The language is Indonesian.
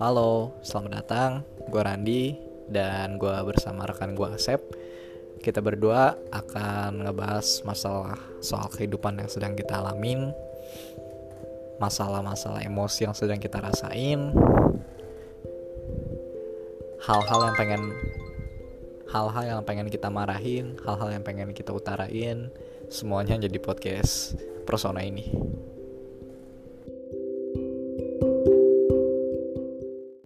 Halo, selamat datang. Gue Randi dan gue bersama rekan gue Asep. Kita berdua akan ngebahas masalah soal kehidupan yang sedang kita alamin, masalah-masalah emosi yang sedang kita rasain, hal-hal yang pengen hal-hal yang pengen kita marahin, hal-hal yang pengen kita utarain, semuanya jadi podcast persona ini.